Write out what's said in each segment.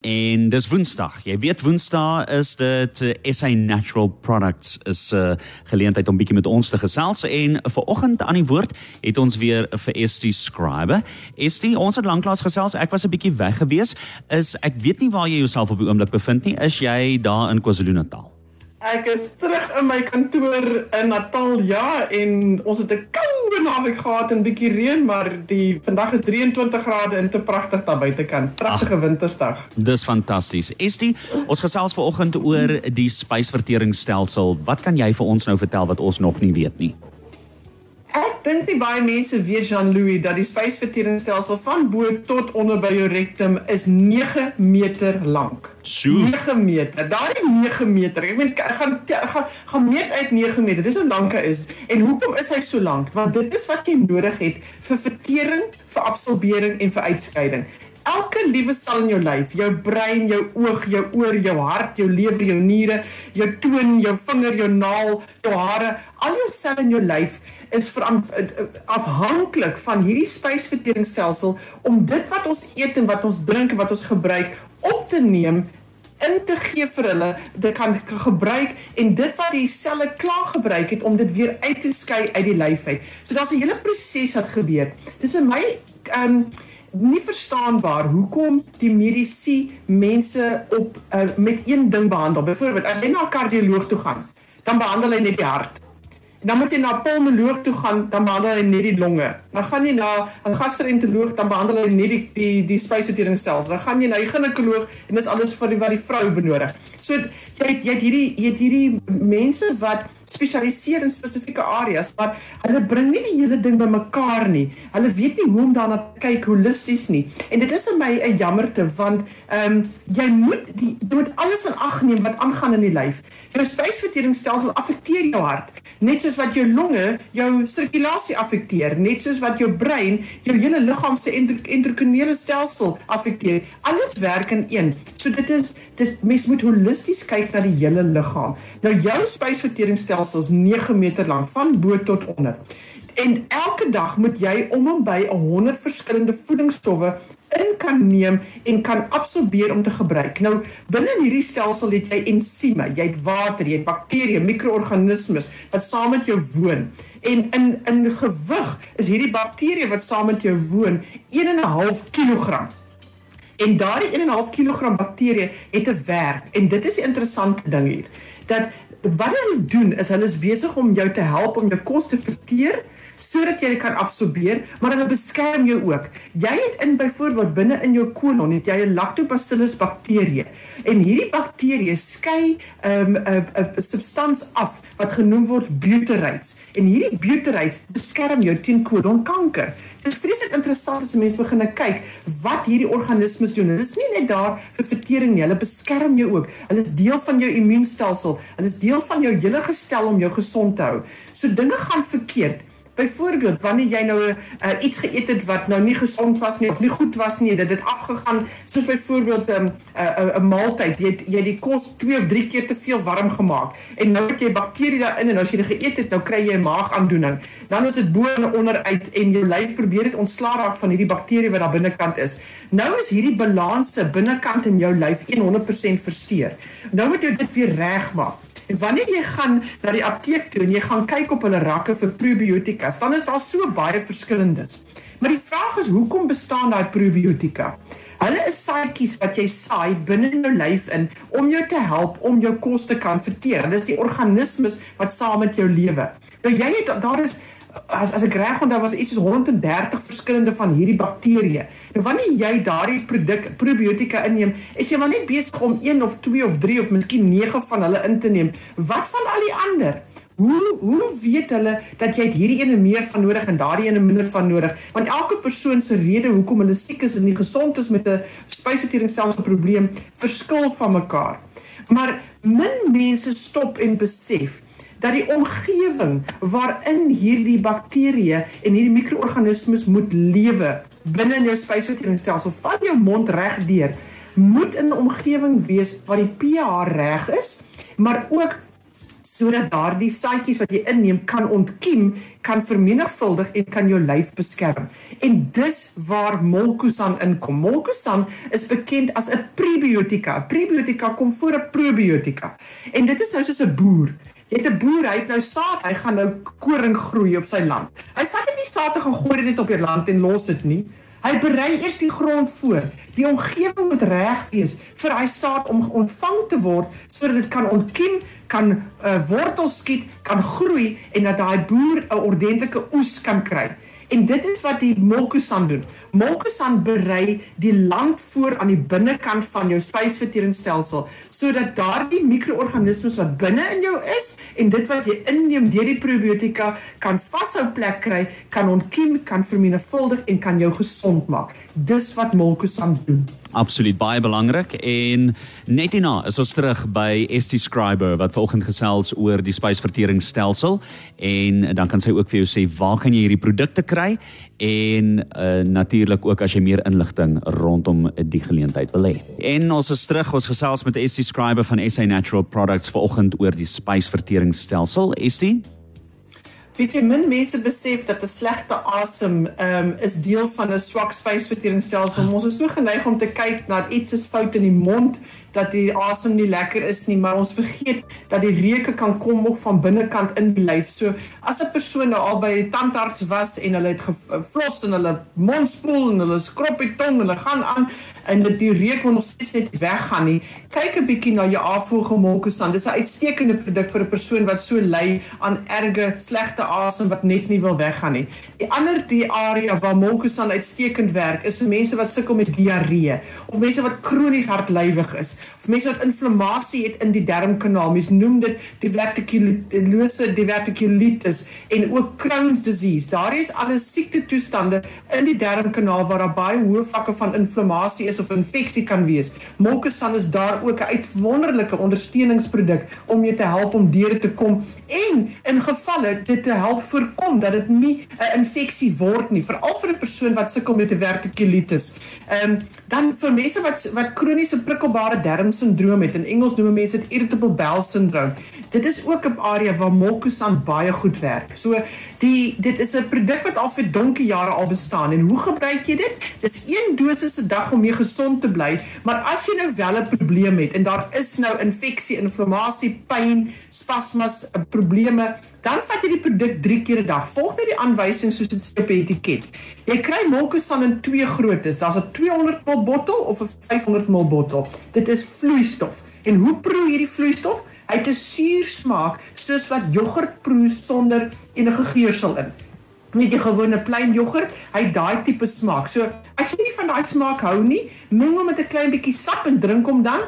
En dis Woensdag. Jy weet Woensdag is dit uh, SA Natural Products is 'n uh, geleentheid om bietjie met ons te gesels en vir oggend aan die woord het ons weer vir Estie Scribe. Estie, ons het lanklaas gesels. Ek was 'n bietjie weg gewees. Is ek weet nie waar jy jouself op die oomblik bevind nie. Is jy daar in KwaZulu-Natal? Ek is terug in my kantoor in Natal ja en ons het 'n koue naweek gehad en bietjie reën maar die vandag is 23 grade en te pragtig daar buitekant. Pragtige wintersdag. Dis fantasties. Estie, ons gesels vanoggend oor die spysverteringsstelsel. Wat kan jy vir ons nou vertel wat ons nog nie weet nie? Dink nie baie mense weet Jean-Louis dat die spysverteringsstelsel van bo tot onder by jou rektum is 9 meter lank. So 9 meter. Daardie 9 meter. Ek meen gaan gaan gaan meet uit 9 meter. Dis hoe lank hy is. En hoekom is hy so lank? Want dit is wat jy nodig het vir vertering, vir absorbering en vir uitskeiding. Elke liewe sel in jou lyf, jou brein, jou oog, jou oor, jou hart, jou lewer, jou niere, jou toon, jou vinger, jou naal, jou hare, al jou selle in jou lyf is afhanklik van hierdie spysverteringsstelsel om dit wat ons eet en wat ons drink en wat ons gebruik op te neem in te gee vir hulle dit kan gebruik en dit wat die selle klaar gebruik het om dit weer uit te skei uit die lyf uit. So daar's 'n hele proses wat gebeur. Dis in my ehm um, nie verstaanbaar hoekom die medisy mense op uh, met een ding behandel. Byvoorbeeld as jy na 'n kardioloog toe gaan, dan behandel hy net die hart. Dan moet jy na 'n pulmonoloog toe gaan, dan behandel hy net die longe. Dan gaan jy na 'n gastroenteroloog, dan behandel hy net die die die spysverteringsstelsel. Dan gaan jy na 'n ginekoloog en dis alles vir die wat die vrou benodig. So jy jy het hierdie jy het hierdie mense wat spesialiseer in spesifieke areas, maar hulle bring nie die hele ding bymekaar nie. Hulle weet nie hoe om daarna te kyk holisties nie. En dit is vir my 'n jammerte want ehm um, jy moet die jy moet alles in ag neem wat aangaan in die lyf. Jou spysverteringsstelsel affekteer jou hart, net soos wat jou longe jou sirkulasie affekteer, net soos wat jou brein jou hele liggaam se endokrinale stelsel affekteer. Alles werk in een. So dit is dis mens moet holisties kyk na die hele liggaam. Nou jou spysverteringsstelsel is 9 meter lank van bo tot onder. En elke dag moet jy om en by 100 verskillende voedingsstowwe in kan neem en kan absorbeer om te gebruik. Nou binne hierdie stelsel het jy ensieme, jy het water, jy het bakterieë, mikroorganismes wat saam met jou woon. En in in gewig is hierdie bakterieë wat saam met jou woon 1.5 kg. En daardie 1.5 kg bakterieë het 'n werk en dit is die interessante ding hier. Dat wat hulle doen is hulle is besig om jou te help om jou kos te verteer sodat jy kan absorbeer, maar hulle beskerm jou ook. Jy het in byvoorbeeld binne in jou kolon het jy 'n Lactobacillus bakterie en hierdie bakterie skei 'n um, 'n 'n substans af wat genoem word butyrate en hierdie butyrate beskerm jou teen kolonkanker. Dit is vreeslik interessant as mense begin kyk wat hierdie organismes doen. Hulle is nie net daar vir vertering nie, hulle beskerm jou ook. Hulle is deel van jou immuunstelsel. Hulle is deel van jou hele gestel om jou gesond te hou. So dinge gaan verkeerd Byvoorbeeld, wanneer jy nou uh, iets geëet het wat nou nie gesond was nie of nie goed was nie, dit het afgegaan, soos byvoorbeeld 'n um, 'n uh, 'n uh, maaltyd, jy het, jy die kos 2 of 3 keer te veel warm gemaak en nou het jy bakterieë daarin en as jy dit geëet het, nou kry jy 'n maagaandoening. Dan is dit bo en onder uit en jou lyf probeer dit ontslaa raak van hierdie bakterieë wat daar binnekant is. Nou is hierdie balanse binnekant in jou lyf 100% versteur. Nou moet jy dit weer regmaak. En wanneer jy gaan na die apteek toe en jy gaan kyk op hulle rakke vir probiotika, dan is daar so baie verskillendes. Maar die vraag is hoekom bestaan daai probiotika? Hulle is saadjies wat jy saai binne in jou lyf in om jou te help om jou kos te kan verteer. Dit is die organismes wat saam met jou lewe. Nou jy het daar is as as ek reg onthou was iets soos 130 verskillende van hierdie bakterieë. Nou wanneer jy daardie produk probiotika inneem, is jy maar net besig om 1 of 2 of 3 of miskien 9 van hulle in te neem. Wat van al die ander? Hoe hoe weet hulle dat jy hierdie ene meer van nodig en daardie ene minder van nodig? Want elke persoon se rede hoekom hulle siek is en nie gesond is met 'n spysverteringsstelsel probleem verskil van mekaar. Maar min mense stop en besef dat die omgewing waarin hierdie bakterieë en hierdie mikroorganismes moet lewe binne in jou spysverteringsstelsel van jou mond reg deur moet in 'n omgewing wees waar die pH reg is, maar ook sodat daardie saadjies wat jy inneem kan ontkiem, kan vermenigvuldig en kan jou lyf beskerm. En dis waar Molkusan inkom. Molkusan is bekend as 'n prebiotika. Prebiotika kom voor 'n probiotika. En dit is nou soos 'n boer. Het 'n boer, hy het nou saad, hy gaan nou koring groei op sy land. Hy vat net die saad en gooi dit op die land en los dit nie. Hy berei eers die grond voor. Die omgewing moet reg wees vir hy saad om ontvang te word sodat dit kan ontkiem, kan uh, wortels skiet, kan groei en dat daai boer 'n ordentlike oes kan kry. En dit is wat die Molkusan doen. Molkusan berei die land voor aan die binnekant van jou spysverteringsstelsel sodat daardie mikroorganismes wat binne in jou is en dit wat jy inneem deur die probiotika kan vashou plek kry, kan ontkiem, kan vermenigvuldig en kan jou gesond maak. Dis wat Molkusan doen. Absoluut baie belangrik. En net hierna is ons terug by ST Scriber wat vanoggend gesels oor die spysverteringsstelsel. En dan kan sy ook vir jou sê waar kan jy hierdie produkte kry? En uh, natuurlik ook as jy meer inligting rondom die geleentheid wil hê. En ons is terug. Ons gesels met ST Scriber van SA Natural Products vanoggend oor die spysverteringsstelsel. ST Weet jy min mense besef dat 'n slegte asem um, is deel van 'n swak spysverteringsstelsel. Ons is so geneig om te kyk na iets is fout in die mond dat die asem nie lekker is nie, maar ons vergeet dat die reuke kan kom ook van binnekant in die lyf. So as 'n persoon nou al by die tandarts was en hulle het geflos en hulle mond spoel en hulle skrop die tong hulle gaan aan en dit die reuk wil nog steeds net weggaan nie. Kyk 'n bietjie na jou afvoergemolkesan. Dis 'n uitstekende produk vir 'n persoon wat so ly aan erge slegte asem wat net nie wil weggaan nie. Die ander die area waar molkesan uitstekend werk is vir mense wat sukkel met diarree of mense wat kronies hartlywig is of mense wat inflammasie het in die darmkanaal. Mens noem dit divertikulose divertikulitis en ook Crohn's disease. Daar is alle siekte toestande in die darmkanaal waar daar baie hoë vlakke van inflammasie is of infeksie kan wees. Molkesan is daar ook 'n uitwonderlike ondersteuningsproduk om jou te help om deur te kom en in gevalle dit te help voorkom dat dit nie 'n infeksie word nie, veral vir 'n persoon wat sukkel met 'n divertikulitis. Ehm um, dan vir mense wat wat kroniese prikkelbare darmsindroom het, in Engels noem mense dit irritable bowel syndrome. Dit is ook 'n area waar Molkesan baie goed werk. So die dit is 'n produk wat al vir donkie jare al bestaan en hoe gebruik jy dit? Dis een dosis 'n dag om mee gesond te bly, maar as jy nou wel 'n probleem het en daar is nou infeksie, inflammasie, pyn, spasmas, eh, probleme, dan vat jy die produk 3 keer 'n dag. Volg net die aanwysings soos dit op die etiket. Jy kry Molkosan in twee groottes. Daar's 'n 200 ml bottel of 'n 500 ml bottel. Dit is vloeistof. En hoe proe hierdie vloeistof? Hy het 'n suur smaak soos wat jogurt proe sonder enige geursel in net 'n gewone plain jogurt, hy het daai tipe smaak. So as jy nie van daai smaak hou nie, meng hom met 'n klein bietjie sap en drink hom dan,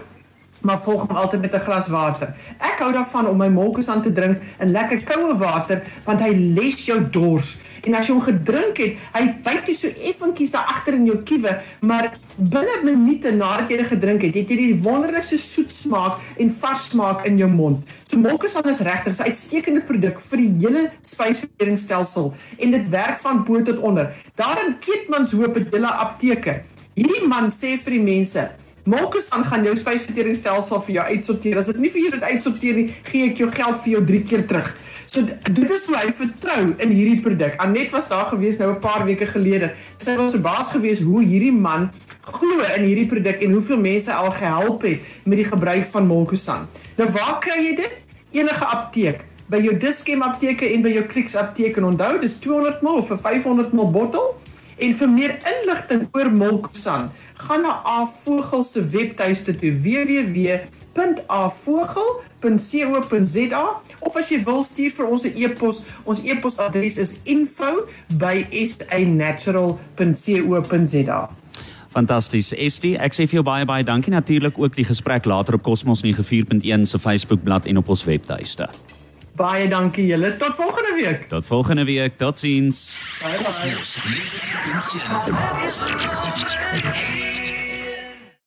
maar volg hom altyd met 'n glas water. Ek hou daarvan om my molkes aan te drink in lekker koue water want hy les jou dors. En as jy hom gedrink het, hy byt jy so effentjies daar agter in jou kiewe, maar binne minute nadat jy dit gedrink het, het jy die wonderlikste soet smaak en vars smaak in jou mond. So Molkesan is regtig 'n uitstekende produk vir die hele spysverteringsstelsel en dit werk van bo tot onder. Daar in Keetmanshoop het hulle apteke. Hierdie man sê vir die mense Molkesan gaan jou spysverteringsstelsel vir jou uitsorteer. As dit nie vir jou dit uitsorteer nie, gee ek jou geld vir jou 3 keer terug. So dit is hoe hy vertrou in hierdie produk. Anet was daar gewees nou 'n paar weke gelede. Sy was verbaas gewees hoe hierdie man glo in hierdie produk en hoeveel mense al gehelp het met die gebruik van Molkusan. Nou waar kry jy dit? Enige apteek. By jou Dischem apteke en by jou Clicks apteek en onthou, dis 200 ml of 'n 500 ml bottel. En vir meer inligting oor Molkusan, gaan na A Vogel se webtuiste toe www.avogel.com info@sa.co.za of as jy wil stuur vir ons 'n e-pos. Ons e-posadres is info@sanatural.co.za. Fantasties. Estie, ek sê vir jou baie baie dankie natuurlik ook die gesprek later op Cosmos 94.1 se Facebookblad en op ons webtuiste. Baie dankie julle. Tot volgende week. Tot volgende week. Totsiens. Bye bye.